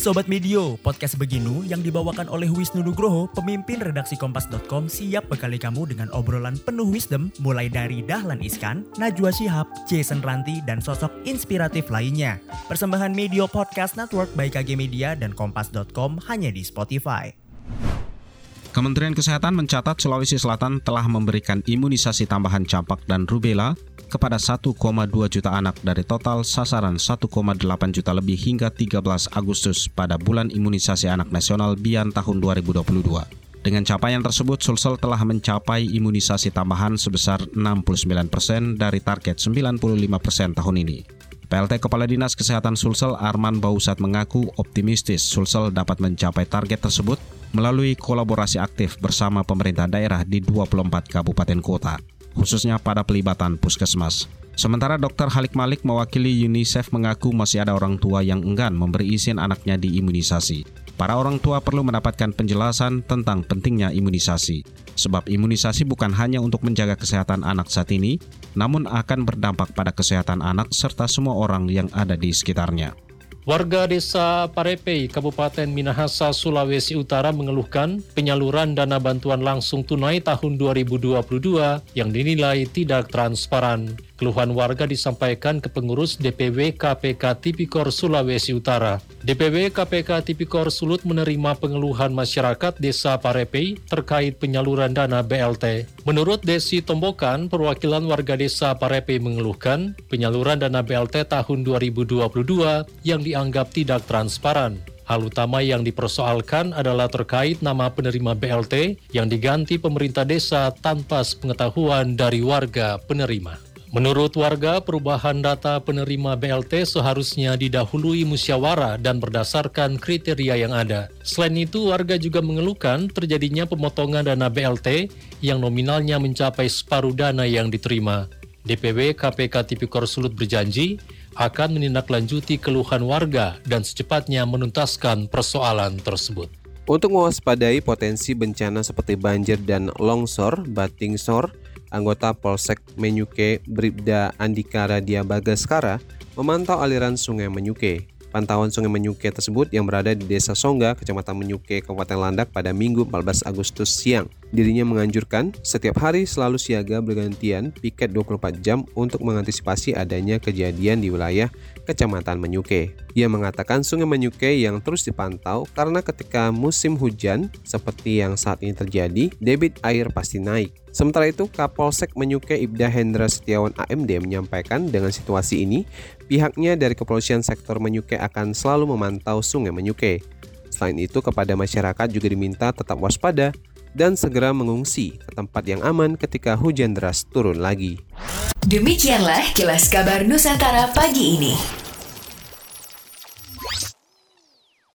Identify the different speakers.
Speaker 1: Sobat Medio, podcast Beginu yang dibawakan oleh Wisnu Nugroho, pemimpin redaksi Kompas.com siap bekali kamu dengan obrolan penuh wisdom mulai dari Dahlan Iskan, Najwa Shihab, Jason Ranti, dan sosok inspiratif lainnya. Persembahan Medio Podcast Network by KG Media dan Kompas.com hanya di Spotify.
Speaker 2: Kementerian Kesehatan mencatat Sulawesi Selatan telah memberikan imunisasi tambahan campak dan rubella kepada 1,2 juta anak dari total sasaran 1,8 juta lebih hingga 13 Agustus pada bulan imunisasi anak nasional BIAN tahun 2022. Dengan capaian tersebut, Sulsel telah mencapai imunisasi tambahan sebesar 69% persen dari target 95% persen tahun ini. PLT Kepala Dinas Kesehatan Sulsel Arman Bausat mengaku optimistis Sulsel dapat mencapai target tersebut melalui kolaborasi aktif bersama pemerintah daerah di 24 kabupaten kota khususnya pada pelibatan puskesmas. Sementara Dr. Halik Malik mewakili UNICEF mengaku masih ada orang tua yang enggan memberi izin anaknya diimunisasi. Para orang tua perlu mendapatkan penjelasan tentang pentingnya imunisasi. Sebab imunisasi bukan hanya untuk menjaga kesehatan anak saat ini, namun akan berdampak pada kesehatan anak serta semua orang yang ada di sekitarnya.
Speaker 3: Warga desa Parepei, Kabupaten Minahasa, Sulawesi Utara mengeluhkan penyaluran dana bantuan langsung tunai tahun 2022 yang dinilai tidak transparan. Keluhan warga disampaikan ke pengurus DPW KPK Tipikor Sulawesi Utara. DPW KPK Tipikor Sulut menerima pengeluhan masyarakat Desa Parepei terkait penyaluran dana BLT. Menurut Desi Tombokan, perwakilan warga Desa Parepei mengeluhkan penyaluran dana BLT tahun 2022 yang dianggap tidak transparan. Hal utama yang dipersoalkan adalah terkait nama penerima BLT yang diganti pemerintah desa tanpa pengetahuan dari warga penerima. Menurut warga, perubahan data penerima BLT seharusnya didahului musyawarah dan berdasarkan kriteria yang ada. Selain itu, warga juga mengeluhkan terjadinya pemotongan dana BLT yang nominalnya mencapai separuh dana yang diterima. DPW KPK Tipikor Sulut berjanji akan menindaklanjuti keluhan warga dan secepatnya menuntaskan persoalan tersebut.
Speaker 4: Untuk mewaspadai potensi bencana seperti banjir dan longsor, bating sor, anggota Polsek Menyuke Bribda Andika Radia Bagaskara memantau aliran sungai Menyuke. Pantauan Sungai Menyuke tersebut yang berada di Desa Songga, Kecamatan Menyuke, Kabupaten Landak pada Minggu 14 Agustus siang. Dirinya menganjurkan setiap hari selalu siaga bergantian piket 24 jam untuk mengantisipasi adanya kejadian di wilayah Kecamatan Menyuke. Ia mengatakan sungai Menyuke yang terus dipantau karena ketika musim hujan seperti yang saat ini terjadi, debit air pasti naik. Sementara itu, Kapolsek Menyuke Ibda Hendra Setiawan AMD menyampaikan dengan situasi ini, pihaknya dari Kepolisian Sektor Menyuke akan selalu memantau sungai Menyuke. Selain itu, kepada masyarakat juga diminta tetap waspada dan segera mengungsi ke tempat yang aman ketika hujan deras turun lagi.
Speaker 5: Demikianlah kilas kabar Nusantara pagi ini.